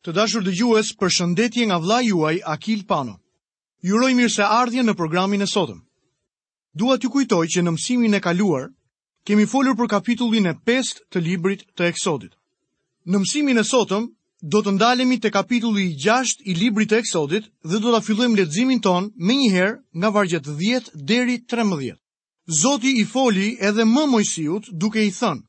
Të dashur dëgjues, përshëndetje nga vëllai juaj Akil Pano. Ju uroj mirëseardhjen në programin e sotëm. Dua t'ju kujtoj që në mësimin e kaluar kemi folur për kapitullin e pestë të librit të Eksodit. Në mësimin e sotëm do të ndalemi te kapitulli i gjashtë i librit të Eksodit dhe do ta fillojmë leximin tonë menjëherë nga vargjet 10 deri 13. Zoti i foli edhe më Moisiut duke i thënë: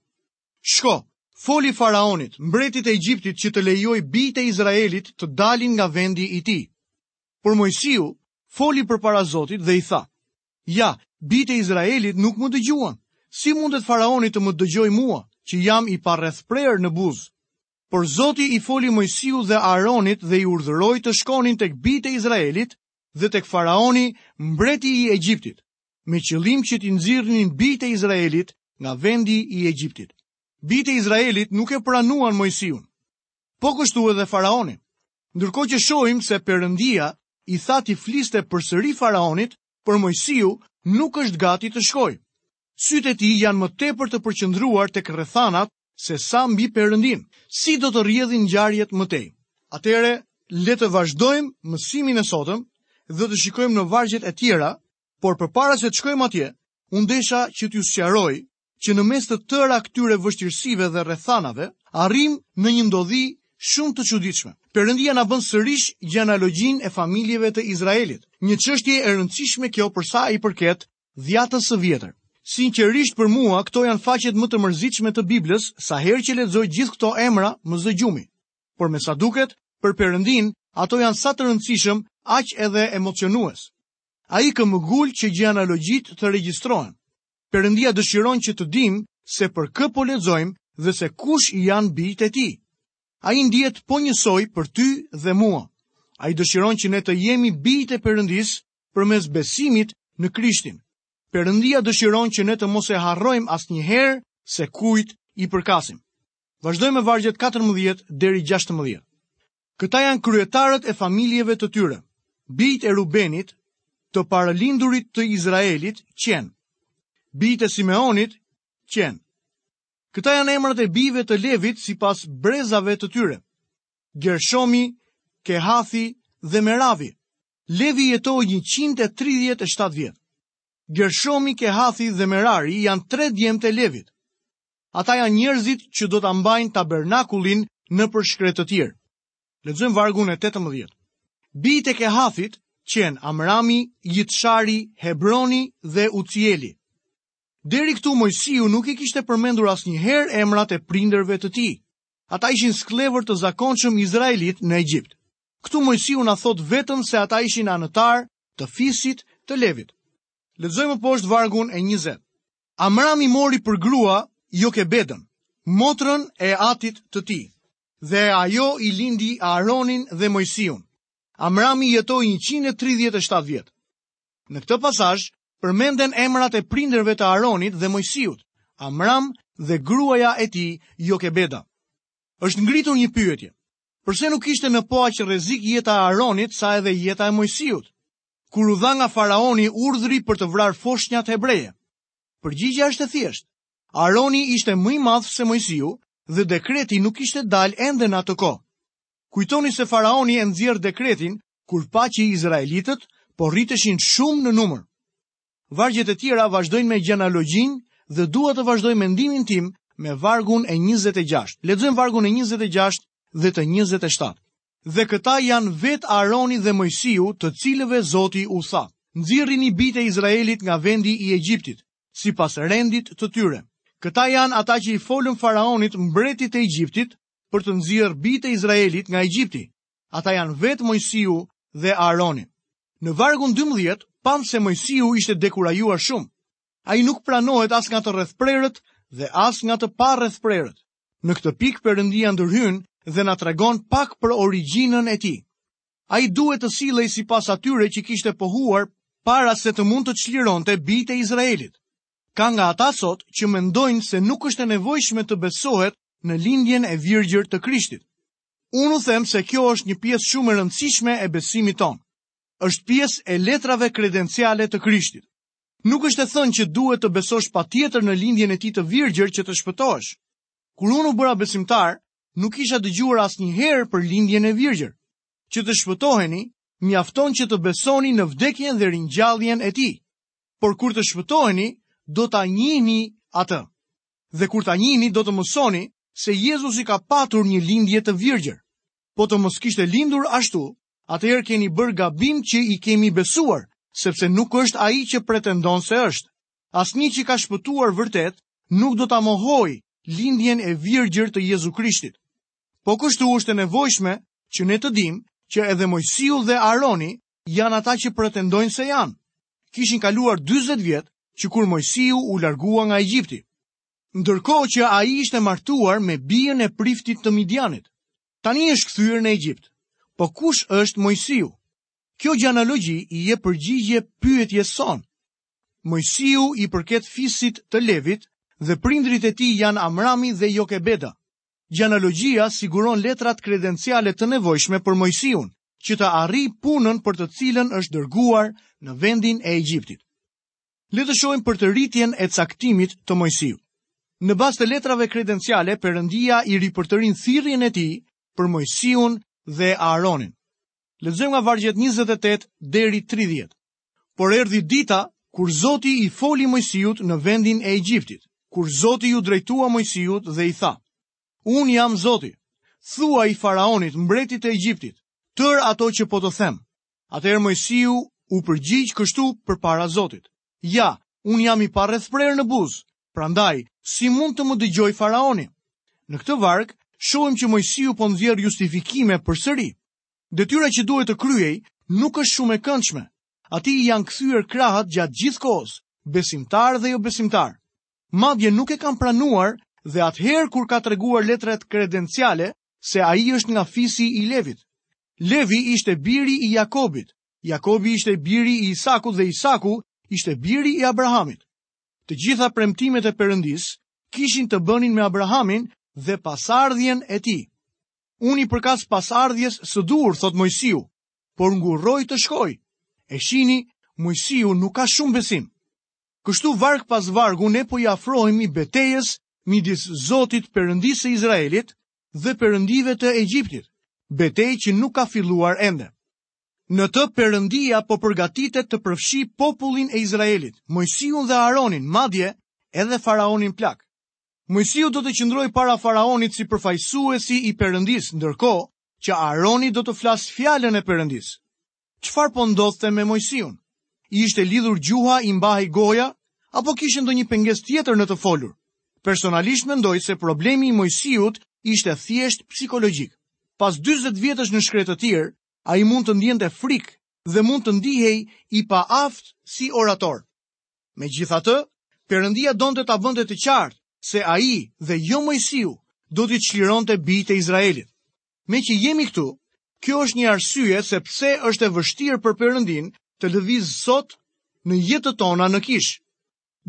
Shko, foli faraonit, mbretit të Egjiptit që të lejojë bijtë e Izraelit të dalin nga vendi i tij. Por Moisiu foli përpara Zotit dhe i tha: Ja, bijtë e Izraelit nuk më dëgjuan. Si mundet faraoni të më dëgjojë mua, që jam i parrethprerë në buzë? Por Zoti i foli Moisiut dhe Aaronit dhe i urdhëroi të shkonin tek bijtë e Izraelit dhe tek faraoni, mbreti i Egjiptit, me qëllim që t'i nxirrnin bijtë e Izraelit nga vendi i Egjiptit. Bijtë e Izraelit nuk e pranuan Moisiun, po kështu edhe faraoni. Ndërkohë që shohim se Perëndia i tha t'i fliste përsëri faraonit, por Moisiu nuk është gati të shkojë. Sytë e tij janë më tepër të përqendruar tek rrethanat sesa mbi Perëndinë, si do të rrjedhin ngjarjet më tej. Atëherë, le të vazhdojmë mësimin e sotëm dhe të shikojmë në vargjet e tjera, por përpara se të shkojmë atje, unë desha që t'ju sqaroj që në mes të tëra këtyre vështirësive dhe rrethanave, arrijmë në një ndodhi shumë të çuditshme. Perëndia na bën sërish gjenealogjinë e familjeve të Izraelit. Një çështje e rëndësishme kjo për sa i përket Dhjatës së vjetër. Sinqerisht për mua këto janë faqet më të mërzitshme të Biblës, sa herë që lexoj gjithë këto emra më zë gjumi. Por me sa duket, për Perëndinë, ato janë sa të rëndësishëm, aq edhe emocionues. Ai këmbëngul që gjenealogjitë të regjistrohen. Perëndia dëshiron që të dimë se për kë po lexojmë dhe se kush janë bijtë e tij. Ai ndihet po njësoj për ty dhe mua. Ai dëshiron që ne të jemi bijtë e Perëndisë përmes besimit në Krishtin. Perëndia dëshiron që ne të mos e harrojmë asnjëherë se kujt i përkasim. Vazhdojmë me vargjet 14 deri 16. Këta janë kryetarët e familjeve të tyre. Bijtë e Rubenit, të paralindurit të Izraelit, qenë. Bijtë e Simeonit, qenë. Këta janë emrat e bijve të Levit sipas brezave të tyre. Gershomi, Kehathi dhe Meravi. Levi jetoi njëqind e tridhjetë e shtatë vjet. Gershomi, Kehathi dhe Merari janë tre djemtë e Levit. Ata janë njerëzit që do ta mbajnë tabernakulin nëpër shkretëtirë. Lexojmë vargun e 18. Bijtë e Kehathit qenë Amrami, Jitshari, Hebroni dhe Ucieli. Deri këtu Mojsiu nuk i kishte përmendur asnjëherë emrat e prindërve të tij. Ata ishin skllevër të zakonshëm izraelitë në Egjipt. Këtu Moisiu na thotë vetëm se ata ishin anëtarë të fisit të Levit. Lexojmë më poshtë vargun e 20. Amrami mori për grua Jokebedën, motrën e atit të tij, dhe ajo i lindi Aaronin dhe Moisiun. Amrami jetoi 137 vjet. Në këtë pasazh përmenden emrat e prindërve të Aaronit dhe Moisiut, Amram dhe gruaja e tij Jokebeda. Është ngritur një pyetje. Përse nuk ishte në po aq rrezik jeta e Aronit sa edhe jeta e Mojsiut, kur u dha nga faraoni urdhri për të vrarë foshnjat hebreje? Përgjigja është e thjeshtë. Aroni ishte më i madh se Mojsiu dhe dekreti nuk kishte dalë ende në atë kohë. Kujtoni se faraoni e nxjerr dekretin kur pa që izraelitët po rriteshin shumë në numër. Vargjet e tjera vazhdojnë me gjenealogjinë dhe dua të vazhdoj mendimin tim me vargun e njëzet e gjashtë. Lexojmë vargun e njëzet e gjashtë dhe të njëzet e shtatë. Dhe këta janë vetë Aroni dhe Mojsiu, të cilëve Zoti u tha, Nxirrini bijtë e Izraelit nga vendi i Egjiptit, sipas rendit të tyre. Këta janë ata që i folën Faraonit, mbretit të Egjiptit, për të nxjerrë bijtë e Izraelit nga Egjipti, Ata janë vetë Mojsiu dhe Aroni. Në vargun 12, pamë se Mojsiu ishte dekurajuar shumë. Ai nuk pranohet as nga të rrethprerët dhe as nga të parrethprerët. Në këtë pikë Perëndia ndërhyn dhe na tregon pak për origjinën e tij. Ai duhet të sillej sipas atyre që kishte pohuar para se të mund të çlironte bijtë e Izraelit. Ka nga ata sot që mendojnë se nuk është e nevojshme të besohet në lindjen e virgjër të Krishtit. Unë u them se kjo është një pjesë shumë e rëndësishme e besimit tonë. Është pjesë e letrave kredenciale të Krishtit. Nuk është e thënë që duhet të besosh patjetër në lindjen e tij të virgjër që të shpëtohesh. Kur unë u bëra besimtar, nuk kisha dëgjuar asnjëherë për lindjen e virgjër. Që të shpëtoheni, mjafton që të besoni në vdekjen dhe ringjalljen e tij. Por kur të shpëtoheni, do ta njihni atë. dhe kur ta njihni do të mësoni se Jezusi ka patur një lindje të virgjër. Po të mos kishte lindur ashtu, atëherë keni bërë gabim që i keni besuar, sepse nuk është ai që pretendon se është. Asnjë që ka shpëtuar vërtet nuk do ta mohojë lindjen e virgjër të Jezu Krishtit. Po kështu është e nevojshme që ne të dimë që edhe Mojsiu dhe Aroni janë ata që pretendojnë se janë. Kishin kaluar 40 vjet që kur Mojsiu u largua nga Egjipti. Ndërkohë që ai ishte martuar me bijën e priftit të Midianit. Tani është kthyer në Egjipt. Po kush është Mojsiu? Kjo gjenealogji i jep përgjigje pyetjes sonë. Mojsiu i përket fisit të Levit dhe prindërit e tij janë Amrami dhe Jokebeda. Gjenealogjia siguron letrat kredenciale të nevojshme për Moisiun, që të arrijë punën për të cilën është dërguar në vendin e Egjiptit. Le të shohim përtëritjen e caktimit të Moisiut. Në bazë të letrave kredenciale, Perëndia i ripërtërin thirrjen e tij për Moisiun dhe Aaronin. Lexojmë nga vargjet 28 deri 30. Por erdhi dita kur Zoti i foli Mojsiut në vendin e Egjiptit, kur Zoti iu drejtua Mojsiut dhe i tha, Unë jam Zoti, thuaji faraonit, mbretit të Egjiptit, tërë ato që po të them. Atëherë Mojsiu u përgjigj kështu përpara Zotit. Ja, unë jam i parrethprerë në buzë, prandaj si mund të më dëgjojë faraoni? Në këtë varg shohim që Mojsiu po nxjerr justifikime përsëri. Detyra që duhet të kryejë nuk është shumë e këndshme. Atij i janë kthyer krahët gjatë gjithë kohës, besimtarë dhe jobesimtarë. Madje nuk e kanë pranuar dhe atëherë kur ka treguar letrat kredenciale se ai është nga fisi i Levit. Levi ishte biri i Jakobit, Jakobi ishte biri i Isakut dhe Isaku ishte biri i Abrahamit. Të gjitha premtimet e Perëndisë kishin të bënin me Abrahamin dhe pasardhjen e tij. Unë i përkas pasardhjes së duhur, thotë Mojsiu, por ngurroj të shkoj. E shihni, Mojsiu nuk ka shumë besim. Kështu varg pas vargu ne po i afrohemi betejës midis Zotit Perëndisë së Izraelit dhe perëndive të Egjiptit, betejë që nuk ka filluar ende. Në të Perëndia po përgatitet të përfshijë popullin e Izraelit, Mojsiun dhe Aaronin, madje edhe faraonin plak. Mojsiu do të qëndrojë para faraonit si përfaqësuesi i Perëndisë, ndërkohë që Aaroni do të flasë fjalën e Perëndisë. Çfarë po ndodhte me Mojsiun? I ishte lidhur gjuha, i mbahej goja, apo kishte ndonjë pengesë tjetër në të folur? Personalisht mendoj se problemi i Mojsiut ishte thjesht psikologjik. Pas 40 vjetësh në shkretëtirë, ai mund të ndiente frikë dhe mund të ndihej i paaftë si orator. Megjithatë, Perëndia donte ta bënte të qartë se ai dhe jo Mojsiu do t'i çlironte bijtë e Izraelit. Meqë jemi këtu, kjo është një arsye se pse është e vështirë për Perëndin të lëvizë sot në jetët tona në kishë.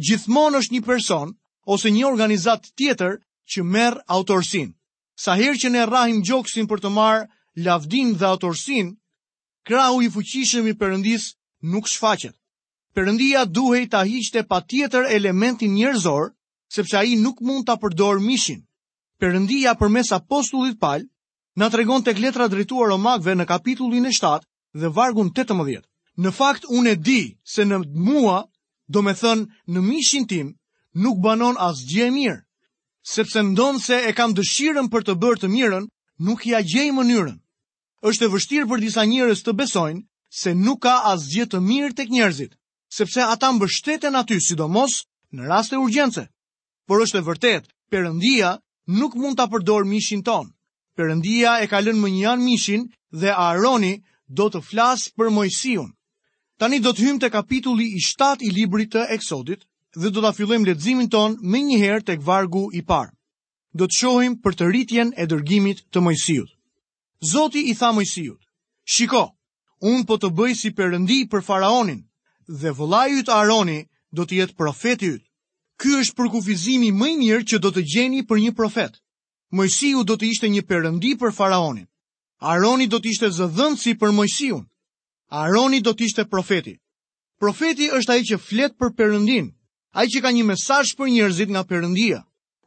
Gjithmonë është një person ose një organizatë tjetër që merr autorësinë. Sa herë që ne rrahim gjoksin për të marrë lavdinë dhe autorësinë, krahu i fuqishëm i Perëndisë nuk shfaqet. Perëndia duhej ta hiqte patjetër elementin njerëzor, sepse ai nuk mund ta përdorë mishin. Perëndia përmes apostullit Pal na tregon tek letra drejtuar Romakëve në kapitullin e 7 dhe vargun 18. Në fakt unë e di se në mua, domethënë në mishin tim, nuk banon asgjë e mirë, sepse ndonëse e kam dëshirën për të bërë të mirën, nuk ia gjej mënyrën. Është e vështirë për disa njerëz të besojnë se nuk ka asgjë të mirë tek njerëzit, sepse ata mbështeten aty sidomos në raste urgjence. Por është e vërtetë, Perëndia nuk mund ta përdorë mishin tonë. Perëndia e ka lënë mënjanë mishin dhe Aroni do të flasë për Moisiun. Tani do të hyjmë te kapitulli i 7 i librit të Eksodit dhe do ta fillojmë leximin tonë menjëherë tek vargu i parë. Do të shohim përtëritjen e dërgimit të Moisiut. Zoti i tha Moisiut, Shiko, unë po të bëj si perëndi për faraonin, dhe vëllai yt Aroni do të jetë profeti yt. Ky është përkufizimi më i mirë që do të gjeni për një profet. Moisiu do të ishte një perëndi për faraonin. Aroni do të ishte zëdhënësi për Moisiun. Aroni do të ishte profeti. Profeti është ai që flet për Perëndinë, ai që ka një mesazh për njerëzit nga Perëndia.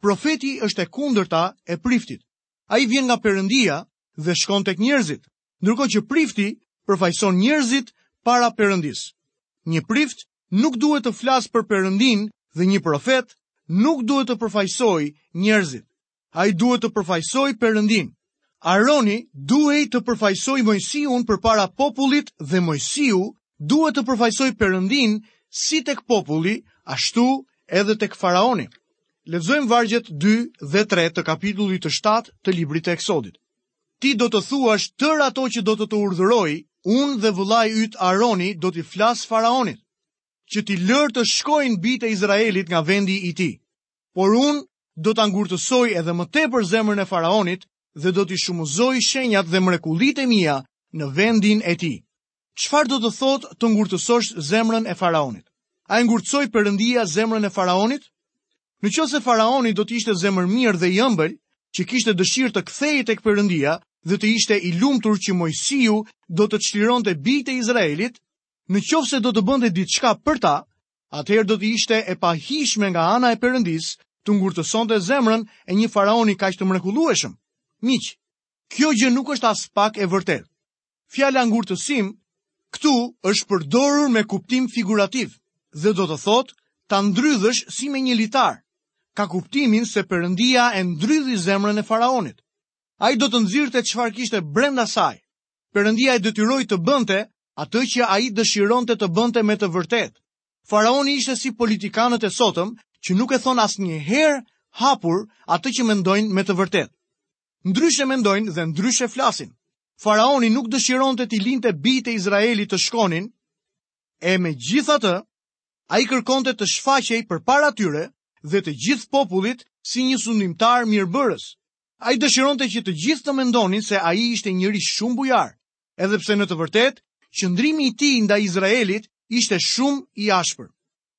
Profeti është e kundërta e priftit. Ai vjen nga Perëndia dhe shkon tek njerëzit, ndërkohë që prifti përfaqëson njerëzit para Perëndisë. Një prift nuk duhet të flasë për Perëndinë dhe një profet nuk duhet të përfaqësojë njerëzit. Ai duhet të përfaqësojë Perëndinë. Aroni duhej të përfaqësojë Moisiun përpara popullit dhe Moisiu duhet të përfaqësojë Perëndinë si tek populli, ashtu edhe tek faraoni. Lexojmë vargjet 2 dhe 3 të kapitullit të 7 të librit të Eksodit. Ti do të thuash tërë ato që do të të urdhëroj unë, dhe vëllai yt Aroni do t'i flasë faraonit, që t'i lërë të shkojnë bijtë e Izraelit nga vendi i tij. Por unë do ta ngurtësoj edhe më tepër zemrën e faraonit dhe do t'i shumëzoj shenjat dhe mrekullitë e mia në vendin e tij. Çfarë do të thotë të ngurtësosh zemrën e faraonit? A e ngurtësoi Perëndia zemrën e faraonit? Në qoftë se faraoni do të ishte zemërmirë dhe i ëmbël, që kishte dëshirë të kthehej tek Perëndia dhe të ishte i lumtur që Mojsiu do të çlironte bijtë e Izraelit, në qoftë se do të bënte diçka për ta, atëherë do të ishte e pahijshme nga ana e Perëndisë të ngurtësonte zemrën e një faraoni kaq të mrekullueshëm. Miq, kjo gjë nuk është aspak e vërtetë. Fjala ngurtësim këtu është përdorur me kuptim figurativ dhe do të thotë ta ndrydhësh si me një litar. Ka kuptimin se Perëndia e ndrydhi zemrën e faraonit. Ai do të nxirrte çfarë kishte brenda saj. Perëndia e detyroi të bënte atë që ai dëshironte të bënte me të vërtetë. Faraoni ishte si politikanët e sotëm që nuk e thonë asnjëherë hapur atë që mendojnë me të vërtetë. Ndryshe mendojnë dhe ndryshe flasin. Faraoni nuk dëshironte t'i linte bijtë e Izraelit të shkonin, e megjithatë, ai kërkonte të shfaqej përpara tyre dhe të gjithë popullit si një sundimtar mirëbërës. Ai dëshironte që të gjithë të mendonin se ai ishte njeri shumë bujar, edhe pse në të vërtetë, qëndrimi i tij ndaj Izraelit ishte shumë i ashpër.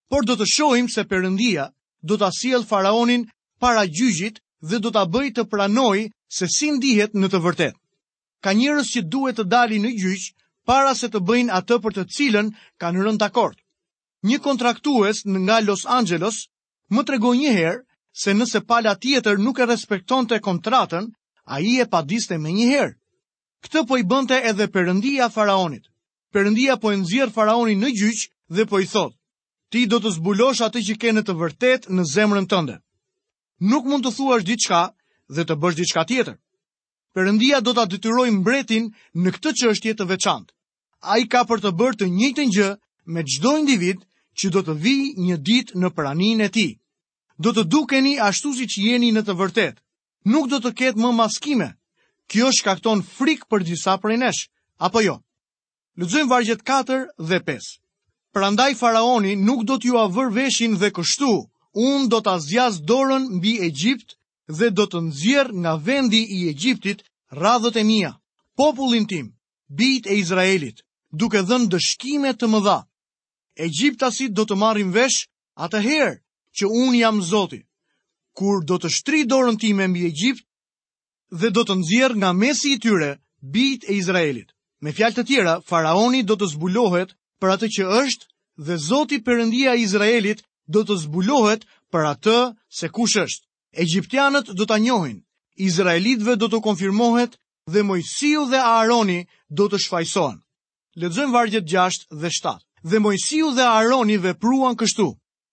Por do të shohim se Perëndia do ta sjellë faraonin para gjyqit dhe do ta bëjë të pranojë se si ndihet në të vërtetë. Ka njerëz që duhet të dalin në gjyq para se të bëjnë atë për të cilën kanë rënë dakord. Një kontraktues nga Los Angeles më tregoi një herë se nëse pala tjetër nuk e respektonte kontratën, ai e padiste menjëherë. Këtë po i bënte edhe Perëndia faraonit. Perëndia po e nxjerr faraonin në gjyq dhe po i thotë: Ti do të zbulosh atë që ke në të vërtetë në zemrën tënde. Nuk mund të thuash diçka dhe të bësh diçka tjetër. Perëndia do ta detyrojë mbretin në këtë çështje të veçantë. Ai ka për të bërë të njëjtën gjë me çdo individ që do të vijë një ditë në praninë e tij. Do të dukeni ashtu siç jeni në të vërtetë. nuk do të ketë më maskime. Kjo shkakton frikë për disa prej nesh, apo jo? Lexojmë vargjet 4 dhe 5. Prandaj faraoni nuk do t'jua vërë veshin dhe kështu, unë do ta zgjas dorën mbi Egjipt dhe do të nxjerr nga vendi i Egjiptit radhët e mia, popullin tim, bijtë e Izraelit, duke dhënë ndëshkime të mëdha. Egjiptasit do të marrin vesh Atëherë që unë jam Zoti, kur do të shtrij dorën time mbi Egjipt dhe do të nxjerr nga mesi i tyre bijtë e Izraelit. Me fjalë të tjera, faraoni do të zbulohet për atë që është dhe Zoti Perëndia i Izraelit do të zbulohet për atë se kush është. Egjiptianët do ta njohin, izraelitëve do t'u konfirmohet dhe Mojsiu dhe Aaroni do të shfajësohen. Lexojmë vargjet 6 dhe 7. Dhe Mojsiu dhe Aroni vepruan kështu.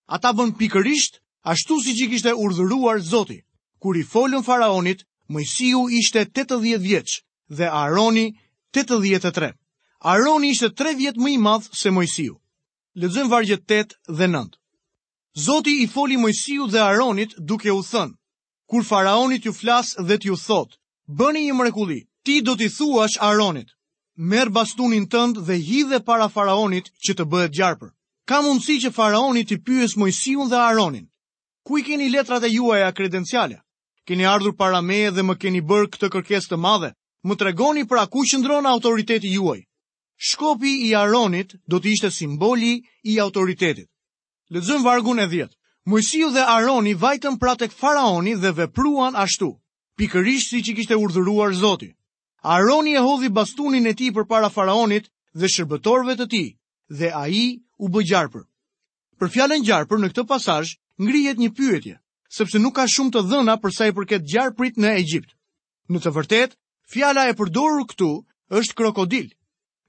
Ata bënë pikërisht ashtu siç i kishte urdhëruar Zoti. Kur i folën faraonit, Mojsiu ishte 80 vjeç dhe Aroni 83. Aroni ishte 3 vjet më i madh se Mojsiu. Lexojmë vargjet 8 dhe 9. Zoti i foli Mojsiut dhe Aronit duke u thënë: Kur faraoni t'ju flasë dhe t'ju thotë, Bëni një mrekulli, ti do t'i thuash Aronit, Merr bastunin tënd dhe hidhe para faraonit që të bëhet gjarpër. Ka mundësi që faraoni t'i pyesë Mojsiun dhe Aronin, Ku i keni letrat tuaja kredenciale? Keni ardhur para meje dhe më keni bërë këtë kërkesë të madhe? Më tregoni pra ku qëndron autoriteti juaj? Shkopi i Aronit do të ishte simboli i autoritetit. Lexojmë vargun e 10. Mojsiu dhe Aroni vajtën pra tek faraoni dhe vepruan ashtu, pikërisht siç i kishte urdhëruar Zoti. Aroni e hodhi bastunin e tij përpara faraonit dhe shërbëtorëve të tij, dhe ai u bë gjarpër. Për fjalën gjarpër në këtë pasazh ngrihet një pyetje, sepse nuk ka shumë të dhëna për sa i përket gjarprit në Egjipt. Në të vërtetë, fjala e përdorur këtu është krokodil.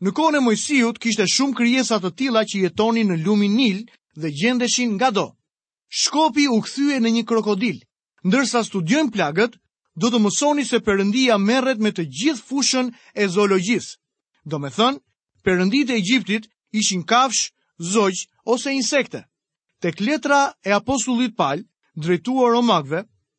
Në kohën e Mojsiut kishte shumë krijesa të tilla që jetonin në lumin Nil dhe gjendeshin ngado. Shkopi u kthye në një krokodil. Ndërsa studiojmë plagët, do të mësoni se Perëndia merret me të gjithë fushën e zoologjisë. Domethënë, Perënditë e Egjiptit ishin kafshë, zogj ose insekte. Tek letra e apostullit Pal, drejtuar romakëve,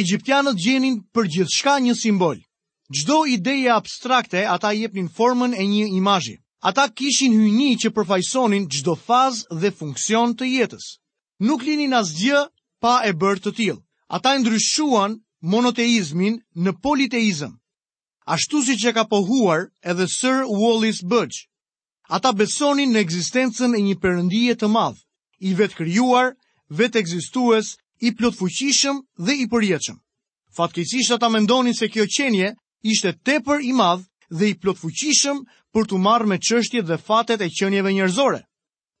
Egjiptianët gjenin për gjithçka një simbol. Çdo ideje abstrakte ata i jepnin formën e një imazhi. Ata kishin hyjni që përfaqësonin çdo fazë dhe funksion të jetës. Nuk linin asgjë pa e bërë të tillë. Ata e ndryshuan monoteizmin në politeizëm, ashtu siç e ka pohuar edhe Sir Wallis Budge. Ata besonin në ekzistencën e një perëndie të madhe, i vetëkrijuar, vetekzistues, i plotfuqishëm dhe i përjetshëm. Fatkeqësisht ata mendonin se kjo qenie ishte tepër i madh dhe i plotfuqishëm për t'u marrë me çështjet dhe fatet e qenieve njerëzore.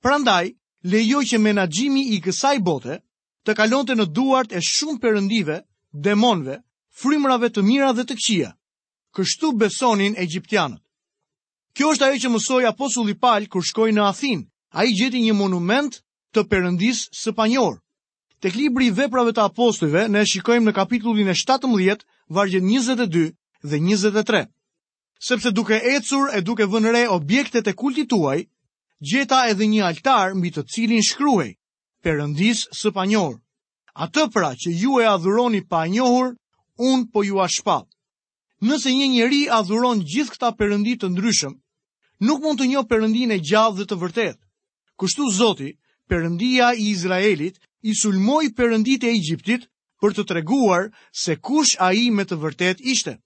Prandaj, lejoi që menaxhimi i kësaj bote të kalonte në duart e shumë perëndive, demonëve, frymërave të mira dhe të këqija. Kështu besonin egjiptianët. Kjo është ajo që mësoi apostulli Pal kur shkoi në Athinë. Ai gjeti një monument të Perëndisë së panjohur. Tek libri i Veprave të Apostujve ne shikojmë në kapitullin e 17, vargjet 22 dhe 23. Sepse duke ecur e duke vënë re objektet e kultit tuaj, gjeta edhe një altar mbi të cilin shkruhej Perëndisë së panjohur. Atë pra që ju e adhuroni pa e njohur, unë po jua shpall. Nëse një njeri adhuron gjithë këta perëndi të ndryshëm, nuk mund të njohë perëndinë e gjallë dhe të vërtetë. Kështu Zoti, perëndia i Izraelit, i sulmoi perënditë e Egjiptit për të treguar se kush ai me të vërtetë ishte.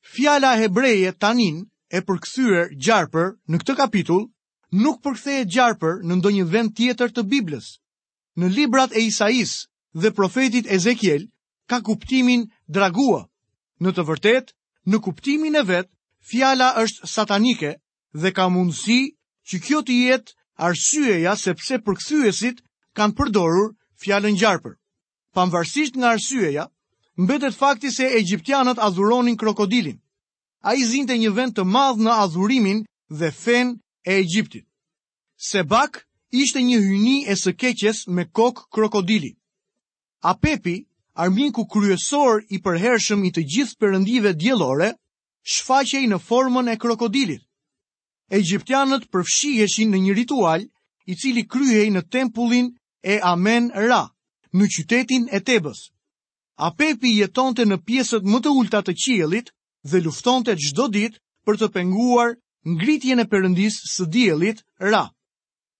Fjala hebreje tanin e përkthyer gjarpër në këtë kapitull nuk përkthehet gjarpër në ndonjë vend tjetër të Biblës. në librat e Isaisë dhe profetit Ezekiel ka kuptimin dragua. Në të vërtetë, në kuptimin e vet, fjala është satanike dhe ka mundësi që kjo të jetë arsyeja sepse përkthyesit kanë përdorur fjalën gjarpër. Pavarësisht nga arsyeja, mbetet fakti se egjiptianët adhuronin krokodilin. Ai zinte një vend të madh në adhurimin dhe fenë e Egjiptit. Sebak ishte një hyjni e së keqes me kokë krokodili. Apepi, armiku kryesor i përhershëm i të gjithë perëndive diellore, shfaqej në formën e krokodilit. Egjiptianët përfshiheshin në një ritual i cili kryhej në tempullin e Amen Ra, në qytetin e Tebës. Apepi jetonte në pjesët më të ulta të qiellit dhe luftonte çdo ditë për të penguar ngritjen e perëndisë së diellit, Ra.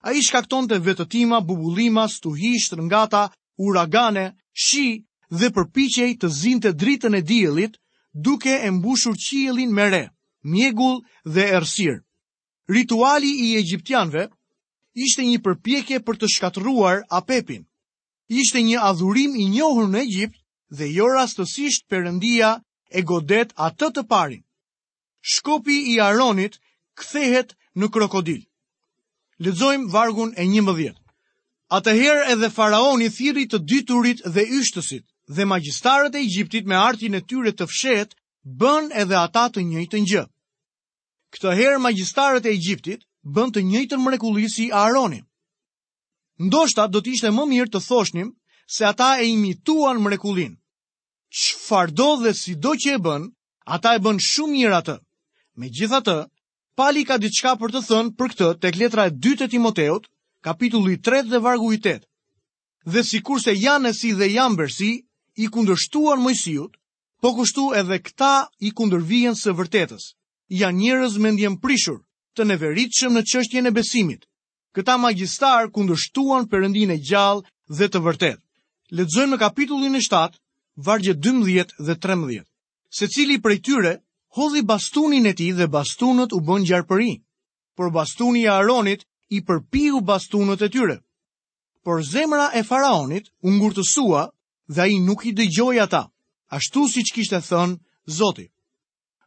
Ai shkaktonte vetëtima, bubullima, stuhi, shtrëngata, uragane, shi dhe përpiqej të zinte dritën e diellit, duke e mbushur qiellin me re, mjegull dhe errësirë. Rituali i egjiptianëve ishte një përpjekje për të shkatërruar Apepin. ishte një adhurim i njohur në Egjipt dhe jo rastësisht perëndia e godet atë të parin. Shkopi i Aronit kthehet në krokodil. Lexojmë vargun e njëmbëdhjetë. Atëherë edhe faraoni thirri të diturit dhe yshtësit dhe magjistarët e Egjiptit me artin e tyre të fshehtë bënë edhe ata të njëjtën gjë. Këtë herë magjistarët e Egjiptit bënë të njëjtën mrekulli si Aroni. Ndoshta do të ishte më mirë të thoshnim se ata e imituan mrekullinë. Çfarëdo dhe sido që e bënë, ata e bënë shumë mirë atë. Megjithatë, Pali ka diçka për të thënë për këtë tek letra e dytë e Timoteut, kapitulli 3 dhe vargu i 8. Dhe sikurse Janesi dhe Jambresi i kundërshtuan Moisiut, po kështu edhe këta i kundërvihen së vërtetës. Janë njerëz mendjeprishur, të neveritshëm në çështjen e besimit, Këta magjistarë kundërshtuan Perëndinë e gjallë dhe të vërtetë. Lexojmë në kapitullin e 7, vargjet 12 dhe 13. Secili prej tyre hodhi bastunin e tij dhe bastunët u bënë gjarpërinj, por bastuni i Aaronit i përpiu bastunët e tyre. Por zemra e faraonit u ngurtësua dhe ai nuk i dëgjoi ata, ashtu siç kishte thënë Zoti.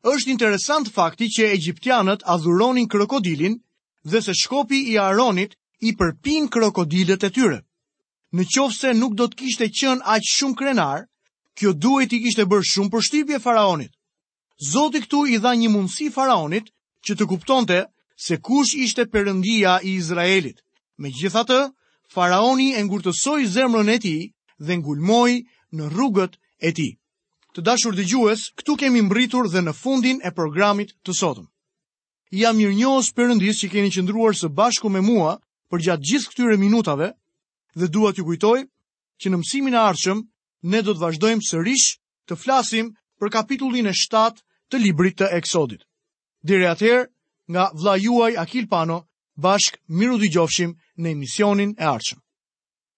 Është interesant fakti që egjiptianët adhuronin krokodilin dhe se shkopi i Aronit i përpin krokodilët e tyre. Në qoftë se nuk do të kishte qenë aq shumë krenar, kjo duhej t'i kishte bërë shumë përshtypje faraonit. Zoti këtu i dha një mundësi faraonit që të kuptonte se kush ishte Perëndia i Izraelit. Megjithatë, faraoni e ngurtësoi zemrën e tij dhe ngulmoi në rrugët e tij. Të dashur dëgjues, këtu kemi mbërritur dhe në fundin e programit të sotëm. Jam mirënjohës Perëndisë që keni qëndruar së bashku me mua përgjatë gjithë këtyre minutave dhe dua t'ju kujtoj që në mësimin e ardhshëm ne do të vazhdojmë sërish të flasim për kapitullin e 7 të librit të Eksodit. Deri atëherë nga vëllai juaj Akil Pano bashkë mirudëgjofshim në emisionin e ardhshëm.